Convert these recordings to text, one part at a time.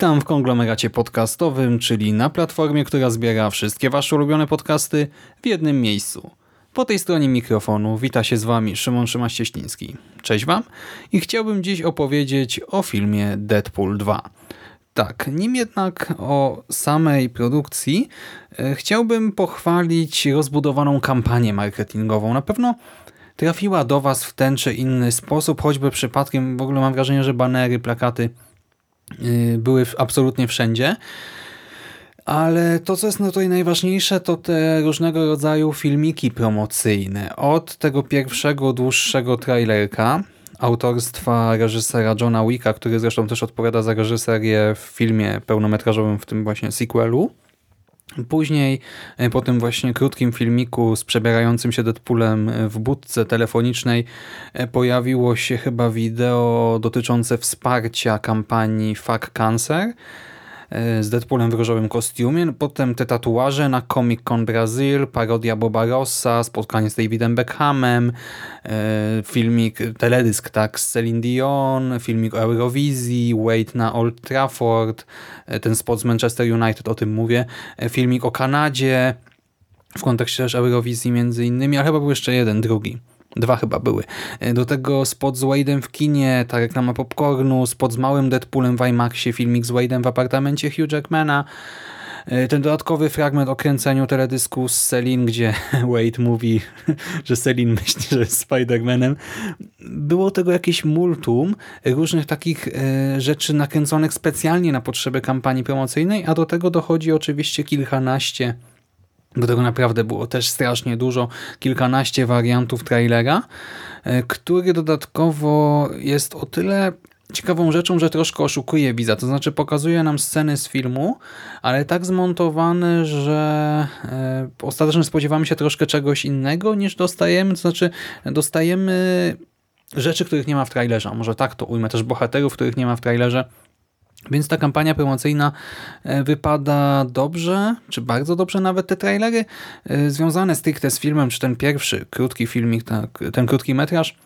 Witam w konglomeracie podcastowym, czyli na platformie, która zbiera wszystkie wasze ulubione podcasty w jednym miejscu. Po tej stronie mikrofonu wita się z wami Szymon Szymaś-Cieśliński. Cześć wam i chciałbym dziś opowiedzieć o filmie Deadpool 2. Tak, nim jednak o samej produkcji, e, chciałbym pochwalić rozbudowaną kampanię marketingową. Na pewno trafiła do was w ten czy inny sposób, choćby przypadkiem, w ogóle mam wrażenie, że banery, plakaty były w- absolutnie wszędzie. Ale to, co jest tutaj najważniejsze, to te różnego rodzaju filmiki promocyjne. Od tego pierwszego, dłuższego trailerka autorstwa reżysera Johna Wicka, który zresztą też odpowiada za reżyserię w filmie pełnometrażowym, w tym właśnie sequelu. Później e, po tym właśnie krótkim filmiku z przebierającym się Deadpoolem e, w budce telefonicznej e, pojawiło się chyba wideo dotyczące wsparcia kampanii Fuck Cancer z Deadpoolem w różowym kostiumie. Potem te tatuaże na Comic Con Brazil, parodia Boba Rossa, spotkanie z Davidem Beckhamem, e, filmik, teledysk tak, z Celine Dion, filmik o Eurowizji, Wait na Old Trafford, e, ten spot z Manchester United, o tym mówię, e, filmik o Kanadzie, w kontekście też Eurowizji między innymi, a chyba był jeszcze jeden, drugi. Dwa chyba były. E, Do tego spot z Wade'em w kinie, ta reklama popcornu, spot z małym Deadpoolem w IMAXie, filmik z Wade'em w apartamencie Hugh Jackmana, E, ten dodatkowy fragment o kręceniu teledysku z Celine, gdzie Wade mówi, że Celine myśli, że jest Spider-Manem. Było tego jakieś multum różnych takich e, rzeczy nakręconych specjalnie na potrzeby kampanii promocyjnej, a do tego dochodzi oczywiście kilkanaście do tego naprawdę było też strasznie dużo, kilkanaście wariantów trailera, e, który dodatkowo jest o tyle ciekawą rzeczą, że troszkę oszukuje widza. To znaczy pokazuje nam sceny z filmu, ale tak zmontowane, że e, ostatecznie spodziewamy się troszkę czegoś innego niż dostajemy. To znaczy dostajemy rzeczy, których nie ma w trailerze. A Może tak to ujmę, też bohaterów, których nie ma w trailerze. Więc ta kampania promocyjna e, wypada dobrze, czy bardzo dobrze nawet te trailery e, związane stricte z filmem, czy ten pierwszy krótki filmik, tak, ten krótki metraż,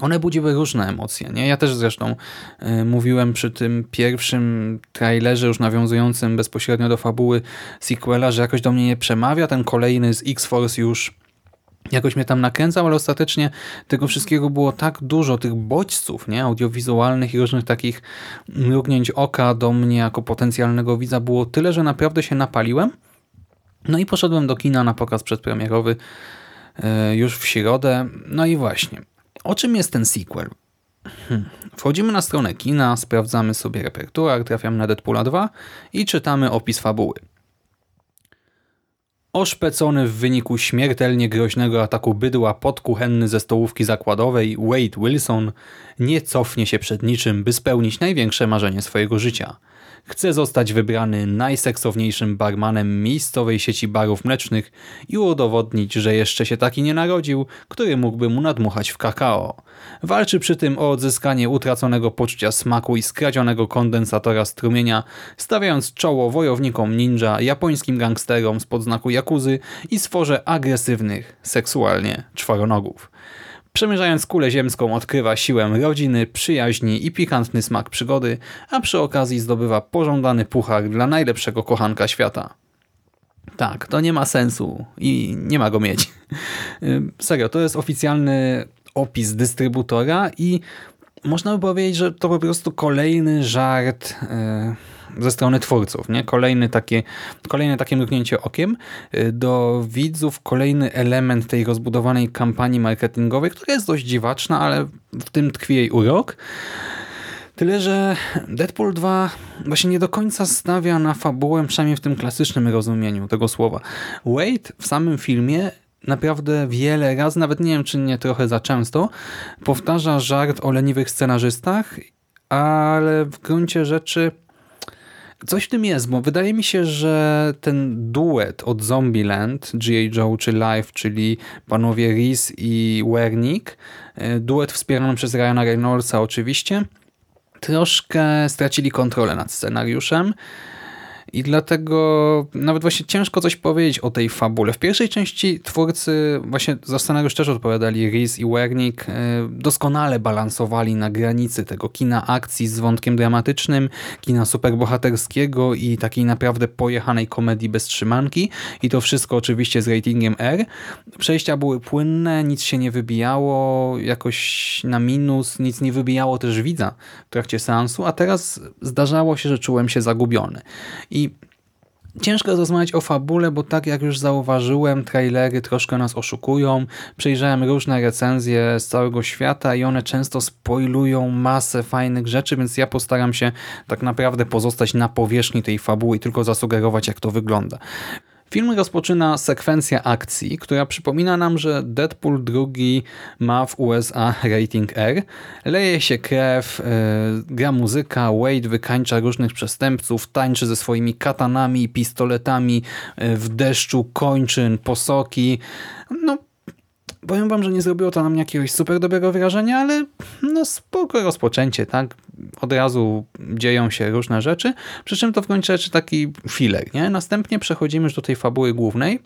one budziły różne emocje. Nie? Ja też zresztą e, mówiłem przy tym pierwszym trailerze, już nawiązującym bezpośrednio do fabuły sequela, że jakoś do mnie nie przemawia. Ten kolejny z X-Force już jakoś mnie tam nakręcał, ale ostatecznie tego wszystkiego było tak dużo, tych bodźców nie? audiowizualnych i różnych takich mrugnięć oka do mnie jako potencjalnego widza było tyle, że naprawdę się napaliłem. No i poszedłem do kina na pokaz przedpremierowy e, już w środę. No i właśnie, o czym jest ten sequel? Hmm. Wchodzimy na stronę kina, sprawdzamy sobie repertuar, trafiamy na Deadpoola 2 i czytamy opis fabuły. Oszpecony w wyniku śmiertelnie groźnego ataku bydła podkuchenny ze stołówki zakładowej Wade Wilson nie cofnie się przed niczym, by spełnić największe marzenie swojego życia. Chce zostać wybrany najseksowniejszym barmanem miejscowej sieci barów mlecznych i udowodnić, że jeszcze się taki nie narodził, który mógłby mu nadmuchać w kakao. Walczy przy tym o odzyskanie utraconego poczucia smaku i skradzionego kondensatora strumienia, stawiając czoło wojownikom ninja, japońskim gangsterom spod znaku Jakuzy i sforze agresywnych seksualnie czworonogów. Przemierzając kulę ziemską odkrywa siłę rodziny, przyjaźni i pikantny smak przygody, a przy okazji zdobywa pożądany puchar dla najlepszego kochanka świata. Tak, to nie ma sensu i nie ma go mieć. Serio, to jest oficjalny opis dystrybutora i można by powiedzieć, że to po prostu kolejny żart e, ze strony twórców, nie? Kolejny takie, kolejne takie mrugnięcie okiem e, do widzów, kolejny element tej rozbudowanej kampanii marketingowej, która jest dość dziwaczna, ale w tym tkwi jej urok. Tyle, że Deadpool 2 właśnie nie do końca stawia na fabułę, przynajmniej w tym klasycznym rozumieniu tego słowa. Wade w samym filmie naprawdę wiele razy, nawet nie wiem czy nie trochę za często, powtarza żart o leniwych scenarzystach, ale w gruncie rzeczy coś w tym jest, bo wydaje mi się, że ten duet od Zombieland, G.A. Joe czy Life, czyli panowie Reese i Wernick, e, duet wspierany przez Ryana Reynoldsa oczywiście, troszkę stracili kontrolę nad scenariuszem i dlatego nawet właśnie ciężko coś powiedzieć o tej fabule. W pierwszej części twórcy właśnie za scenariusz też odpowiadali Reese i Wernick. e, Doskonale balansowali na granicy tego kina akcji z wątkiem dramatycznym, kina superbohaterskiego i takiej naprawdę pojechanej komedii bez trzymanki. I to wszystko oczywiście z ratingiem R. Przejścia były płynne, nic się nie wybijało jakoś na minus, nic nie wybijało też widza w trakcie seansu, a teraz zdarzało się, że czułem się zagubiony. I Ciężko rozmawiać o fabule, bo tak jak już zauważyłem, trailery troszkę nas oszukują. Przejrzałem różne recenzje z całego świata i one często spoilują masę fajnych rzeczy, więc ja postaram się tak naprawdę pozostać na powierzchni tej fabuły i tylko zasugerować, jak to wygląda. Film rozpoczyna sekwencja akcji, która przypomina nam, że Deadpool II ma w USA rating R. Leje się krew, yy, gra muzyka, Wade wykańcza różnych przestępców, tańczy ze swoimi katanami, pistoletami yy, w deszczu kończyn, posoki. No, powiem wam, że nie zrobiło to na mnie jakiegoś super dobrego wrażenia, ale no spoko rozpoczęcie, tak? Od razu dzieją się różne rzeczy, przy czym to w końcu rzeczy taki filer, nie? Następnie przechodzimy już do tej fabuły głównej,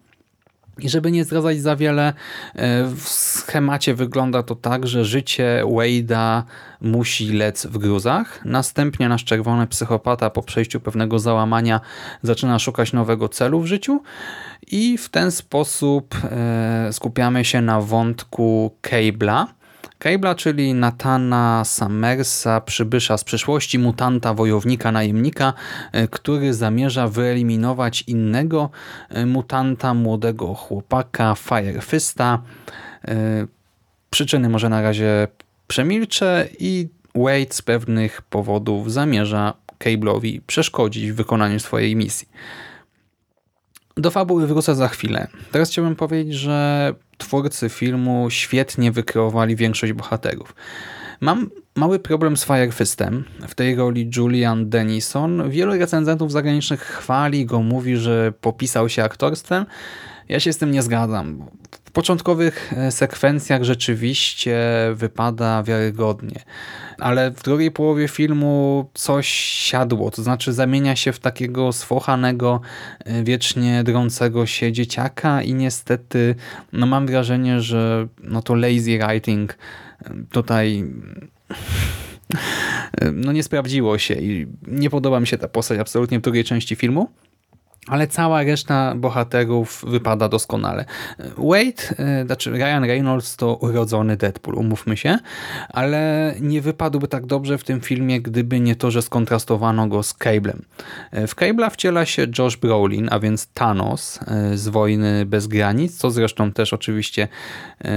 i żeby nie zdradzać za wiele, e, w schemacie wygląda to tak, że życie Wade'a musi lec w gruzach. Następnie nasz czerwony psychopata po przejściu pewnego załamania zaczyna szukać nowego celu w życiu i w ten sposób e, skupiamy się na wątku Cable'a. Cable'a, czyli Natana Summersa, przybysza z przyszłości, mutanta, wojownika, najemnika, e, który zamierza wyeliminować innego e, mutanta, młodego chłopaka, Firefista. E, Przyczyny może na razie przemilczę i Wade z pewnych powodów zamierza Cable'owi przeszkodzić w wykonaniu swojej misji. Do fabuły wrócę za chwilę. Teraz chciałbym powiedzieć, że twórcy filmu świetnie wykreowali większość bohaterów. Mam mały problem z Firefistem. W tej roli Julian Dennison. Wielu recenzentów zagranicznych chwali go, mówi, że popisał się aktorstwem. Ja się z tym nie zgadzam. Początkowych e, sekwencjach rzeczywiście wypada wiarygodnie, ale w drugiej połowie filmu coś siadło, to znaczy zamienia się w takiego sfochanego, e, wiecznie drącego się dzieciaka i niestety no mam wrażenie, że no to lazy writing e, tutaj no nie sprawdziło się i nie podoba mi się ta postać absolutnie w drugiej części filmu ale cała reszta bohaterów wypada doskonale. Wade, e, znaczy Ryan Reynolds to urodzony Deadpool, umówmy się, ale nie wypadłby tak dobrze w tym filmie, gdyby nie to, że skontrastowano go z Cablem. E, W Cable'a wciela się Josh Brolin, a więc Thanos e, z Wojny Bez Granic, co zresztą też oczywiście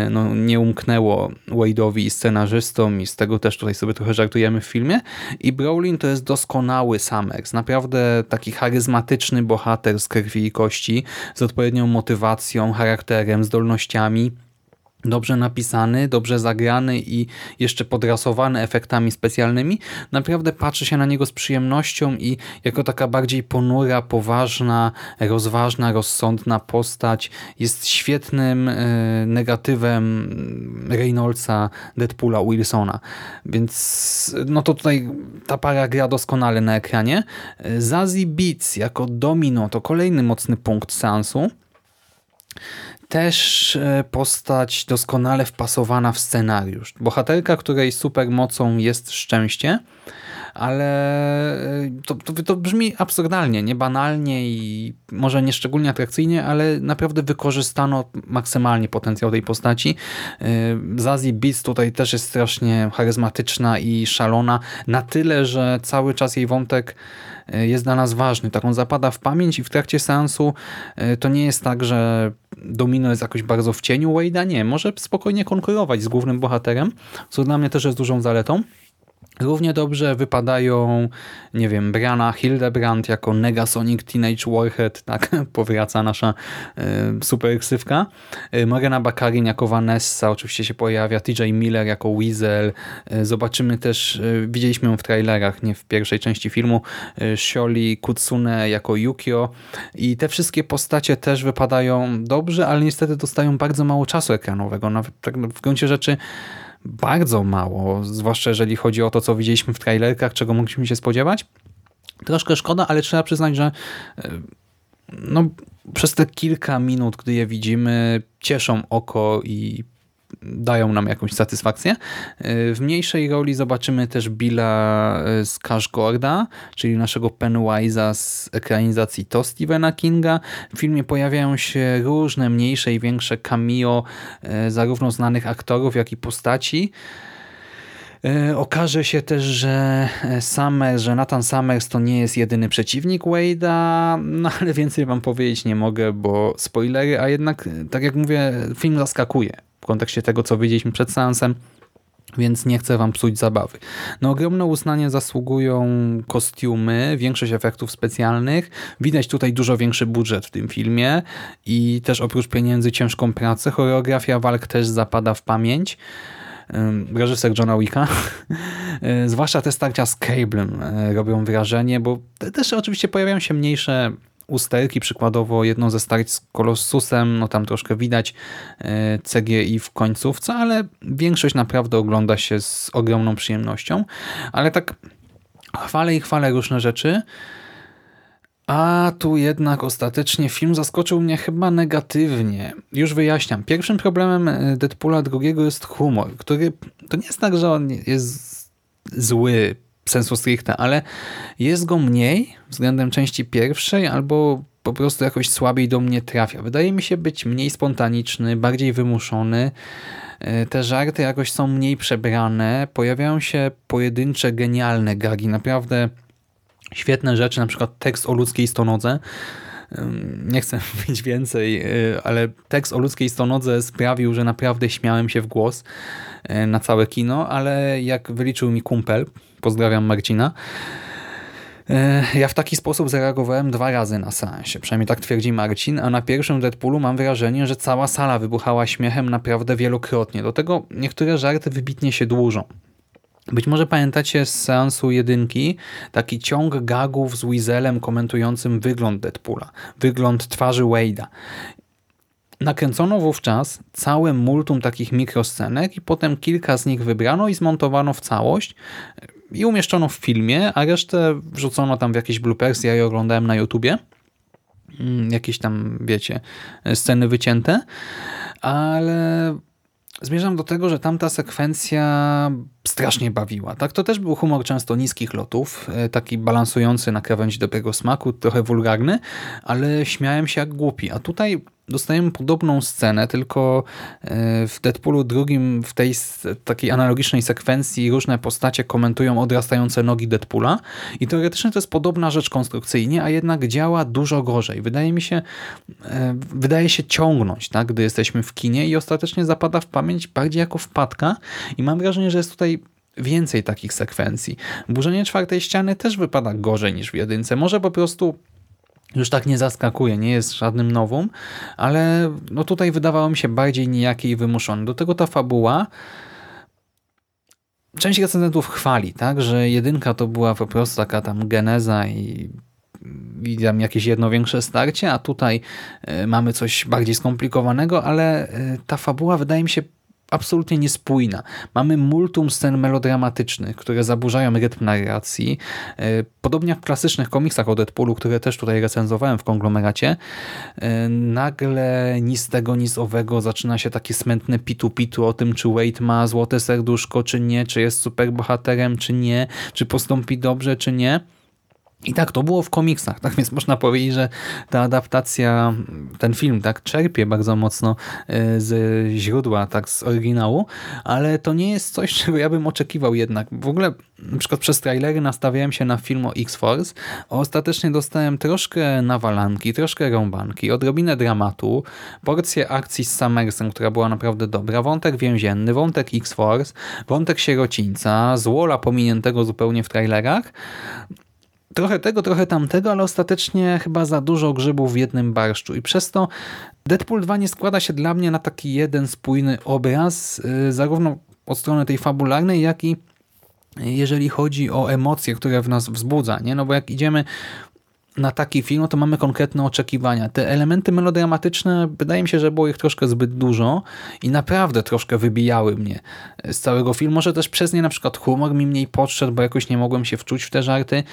no, nie umknęło Wade'owi i scenarzystom i z tego też tutaj sobie trochę żartujemy w filmie. I Brolin to jest doskonały Summers, naprawdę taki charyzmatyczny bohater, bohater z krwi i kości, z odpowiednią motywacją, charakterem, zdolnościami. Dobrze napisany, dobrze zagrany i jeszcze podrasowany efektami specjalnymi. Naprawdę patrzy się na niego z przyjemnością i jako taka bardziej ponura, poważna, rozważna, rozsądna postać jest świetnym e, negatywem Reynoldsa, Deadpoola, Wilsona. Więc no to tutaj ta para gra doskonale na ekranie. Zazie Beats jako domino to kolejny mocny punkt seansu też e, postać doskonale wpasowana w scenariusz. Bohaterka, której supermocą jest szczęście, ale e, to, to, to brzmi absurdalnie, niebanalnie i może nie szczególnie atrakcyjnie, ale naprawdę wykorzystano maksymalnie potencjał tej postaci. E, Zazie Beats tutaj też jest strasznie charyzmatyczna i szalona, na tyle, że cały czas jej wątek jest dla nas ważny. Tak on zapada w pamięć i w trakcie seansu to nie jest tak, że Domino jest jakoś bardzo w cieniu Wade'a. Nie, może spokojnie konkurować z głównym bohaterem, co dla mnie też jest dużą zaletą. Równie dobrze wypadają, nie wiem, Brianna Hildebrand jako Negasonic Teenage Warhead, tak, powraca nasza y, super ksywka. Y, Morena Bakarin jako Vanessa oczywiście się pojawia, TJ Miller jako Weasel. Y, zobaczymy też, y, widzieliśmy ją w trailerach, nie w pierwszej części filmu, y, Sholi Kutsune jako Yukio i te wszystkie postacie też wypadają dobrze, ale niestety dostają bardzo mało czasu ekranowego. Nawet tak w gruncie rzeczy bardzo mało, zwłaszcza jeżeli chodzi o to, co widzieliśmy w trailerkach, czego mogliśmy się spodziewać. Troszkę szkoda, ale trzeba przyznać, że e, no, przez te kilka minut, gdy je widzimy, cieszą oko i dają nam jakąś satysfakcję. W mniejszej roli zobaczymy też Billa z Cashgorda, czyli naszego Pennywise'a z ekranizacji to Stephena Kinga. W filmie pojawiają się różne mniejsze i większe cameo zarówno znanych aktorów, jak i postaci. Okaże się też, że Summers, że Nathan Summers to nie jest jedyny przeciwnik Wade'a, no ale więcej wam powiedzieć nie mogę, bo spoilery, a jednak, tak jak mówię, film zaskakuje w kontekście tego, co widzieliśmy przed seansem, więc nie chcę wam psuć zabawy. No ogromne uznanie zasługują kostiumy, większość efektów specjalnych. Widać tutaj dużo większy budżet w tym filmie i też oprócz pieniędzy ciężką pracę. Choreografia walk też zapada w pamięć reżyser Johna Wicka. Zwłaszcza te starcia z Cablem robią wrażenie, bo też oczywiście pojawiają się mniejsze usterki, przykładowo jedno ze starć z Kolossusem, no tam troszkę widać CGI w końcówce, ale większość naprawdę ogląda się z ogromną przyjemnością, ale tak chwalę i chwalę różne rzeczy, a tu jednak ostatecznie film zaskoczył mnie chyba negatywnie. Już wyjaśniam. Pierwszym problemem Deadpoola drugiego jest humor, który to nie jest tak, że on jest zły sensu stricte, ale jest go mniej względem części pierwszej albo po prostu jakoś słabiej do mnie trafia. Wydaje mi się być mniej spontaniczny, bardziej wymuszony. Te żarty jakoś są mniej przebrane. Pojawiają się pojedyncze, genialne gagi. Naprawdę świetne rzeczy, na przykład tekst o ludzkiej stonodze. Nie chcę mówić więcej, ale tekst o ludzkiej stonodze sprawił, że naprawdę śmiałem się w głos na całe kino, ale jak wyliczył mi kumpel, pozdrawiam Marcina, ja w taki sposób zareagowałem dwa razy na seansie, przynajmniej tak twierdzi Marcin, a na pierwszym Deadpoolu mam wrażenie, że cała sala wybuchała śmiechem naprawdę wielokrotnie. Do tego niektóre żarty wybitnie się dłużą. Być może pamiętacie z seansu jedynki taki ciąg gagów z Weaselem komentującym wygląd Deadpoola, wygląd twarzy Wade'a. Nakręcono wówczas całe multum takich mikroscenek i potem kilka z nich wybrano i zmontowano w całość i umieszczono w filmie, a resztę wrzucono tam w jakieś bloopersy, ja je oglądałem na YouTubie. Jakieś tam, wiecie, sceny wycięte, ale zmierzam do tego, że tamta sekwencja strasznie bawiła. Tak, To też był humor często niskich lotów, taki balansujący na krawędzi dobrego smaku, trochę wulgarny, ale śmiałem się jak głupi. A tutaj dostajemy podobną scenę, tylko w Deadpoolu drugim, w tej takiej analogicznej sekwencji różne postacie komentują odrastające nogi Deadpoola i teoretycznie to jest podobna rzecz konstrukcyjnie, a jednak działa dużo gorzej. Wydaje mi się, wydaje się ciągnąć, tak, gdy jesteśmy w kinie i ostatecznie zapada w pamięć bardziej jako wpadka i mam wrażenie, że jest tutaj więcej takich sekwencji. Burzenie czwartej ściany też wypada gorzej niż w jedynce. Może po prostu już tak nie zaskakuje, nie jest żadnym nowum, ale no tutaj wydawało mi się bardziej nijaki i wymuszony. Do tego ta fabuła część recenzentów chwali, tak, że jedynka to była po prostu taka tam geneza i i jakieś jedno większe starcie, a tutaj mamy coś bardziej skomplikowanego, ale ta fabuła wydaje mi się absolutnie niespójna. Mamy multum scen melodramatycznych, które zaburzają rytm narracji. Podobnie jak w klasycznych komiksach o Deadpoolu, które też tutaj recenzowałem w konglomeracie, nagle nic tego, nic owego zaczyna się takie smętne pitu-pitu o tym, czy Wade ma złote serduszko, czy nie, czy jest superbohaterem, czy nie, czy postąpi dobrze, czy nie. I tak, to było w komiksach, tak więc można powiedzieć, że ta adaptacja, ten film tak czerpie bardzo mocno e, z źródła, tak z oryginału, ale to nie jest coś, czego ja bym oczekiwał jednak. W ogóle na przykład przez trailery nastawiałem się na film o X-Force, a ostatecznie dostałem troszkę nawalanki, troszkę rąbanki, odrobinę dramatu, porcję akcji z Summersem, która była naprawdę dobra, wątek więzienny, wątek X-Force, wątek sierocińca, złola pominiętego zupełnie w trailerach, trochę tego, trochę tamtego, ale ostatecznie chyba za dużo grzybów w jednym barszczu i przez to Deadpool 2 nie składa się dla mnie na taki jeden spójny obraz, yy, zarówno od strony tej fabularnej, jak i jeżeli chodzi o emocje, które w nas wzbudza, nie? No bo jak idziemy na taki film, no to mamy konkretne oczekiwania. Te elementy melodramatyczne, wydaje mi się, że było ich troszkę zbyt dużo i naprawdę troszkę wybijały mnie z całego filmu. Może też przez nie na przykład humor mi mniej podszedł, bo jakoś nie mogłem się wczuć w te żarty.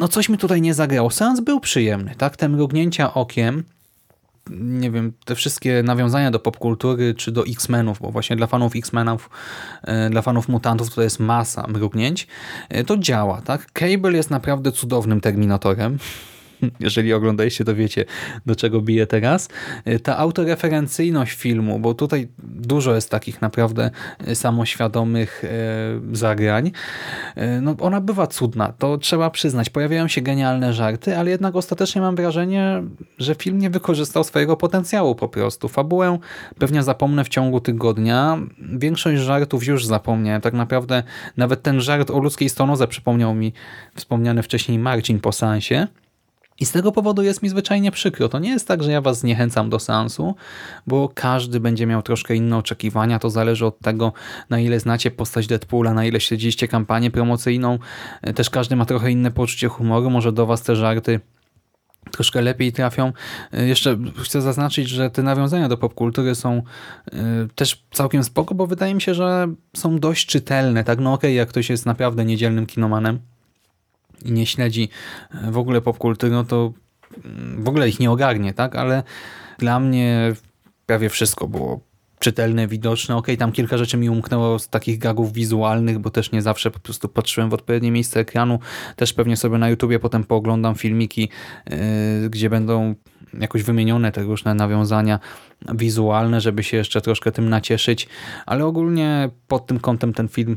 No coś mi tutaj nie zagrało. Seans był przyjemny, tak? Te mrugnięcia okiem, nie wiem, te wszystkie nawiązania do popkultury czy do X-Menów, bo właśnie dla fanów X-Menów, e, dla fanów mutantów to jest masa mrugnięć, e, to działa, tak? Cable jest naprawdę cudownym terminatorem. Jeżeli oglądaliście, to wiecie, do czego bije teraz. E, Ta autoreferencyjność filmu, bo tutaj dużo jest takich naprawdę e, samoświadomych e, zagrań, no ona bywa cudna, to trzeba przyznać. Pojawiają się genialne żarty, ale jednak ostatecznie mam wrażenie, że film nie wykorzystał swojego potencjału po prostu. Fabułę pewnie zapomnę w ciągu tygodnia. Większość żartów już zapomniałem. Tak naprawdę nawet ten żart o ludzkiej stonodze przypomniał mi wspomniany wcześniej Marcin po seansie. I z tego powodu jest mi zwyczajnie przykro. To nie jest tak, że ja was zniechęcam do seansu, bo każdy będzie miał troszkę inne oczekiwania. To zależy od tego, na ile znacie postać Deadpoola, na ile śledziliście kampanię promocyjną. Też każdy ma trochę inne poczucie humoru. Może do was te żarty troszkę lepiej trafią. Y, Jeszcze chcę zaznaczyć, że te nawiązania do popkultury są y, też całkiem spoko, bo wydaje mi się, że są dość czytelne. Tak, no okej, jak ktoś jest naprawdę niedzielnym kinomanem, i nie śledzi e, w ogóle popkultury, no to mm, w ogóle ich nie ogarnie, tak? Ale dla mnie prawie wszystko było czytelne, widoczne. Okej, tam kilka rzeczy mi umknęło z takich gagów wizualnych, bo też nie zawsze po prostu patrzyłem w odpowiednie miejsce ekranu. Też pewnie sobie na YouTubie potem pooglądam filmiki, yy, gdzie będą jakoś wymienione te różne nawiązania wizualne, żeby się jeszcze troszkę tym nacieszyć. Ale ogólnie pod tym kątem ten film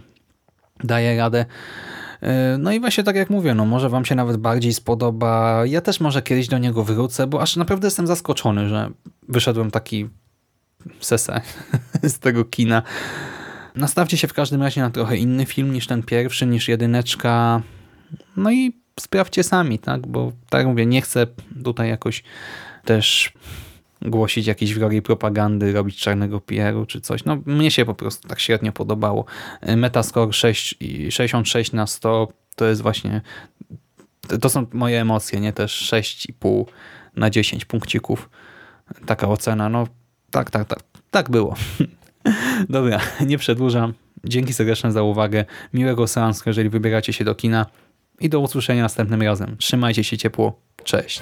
daje radę. No i właśnie tak jak mówię, no może wam się nawet bardziej spodoba. Ja też może kiedyś do niego wrócę, bo aż naprawdę jestem zaskoczony, że wyszedłem taki sese z tego kina. Nastawcie się w każdym razie na trochę inny film niż ten pierwszy, niż jedyneczka. No i sprawdźcie sami, tak? Bo tak jak mówię, nie chcę tutaj jakoś też głosić jakiejś wrogiej propagandy, robić czarnego PR-u czy coś. No mnie się po prostu tak średnio podobało. Metascore 6, i 66 na 100 to jest właśnie to są moje emocje, nie? Też 6,5 na 10 punkcików. Taka ocena, no tak, tak, tak. Tak było. Dobra, nie przedłużam. Dzięki serdeczne za uwagę. Miłego seansu, jeżeli wybieracie się do kina i do usłyszenia następnym razem. Trzymajcie się ciepło. Cześć.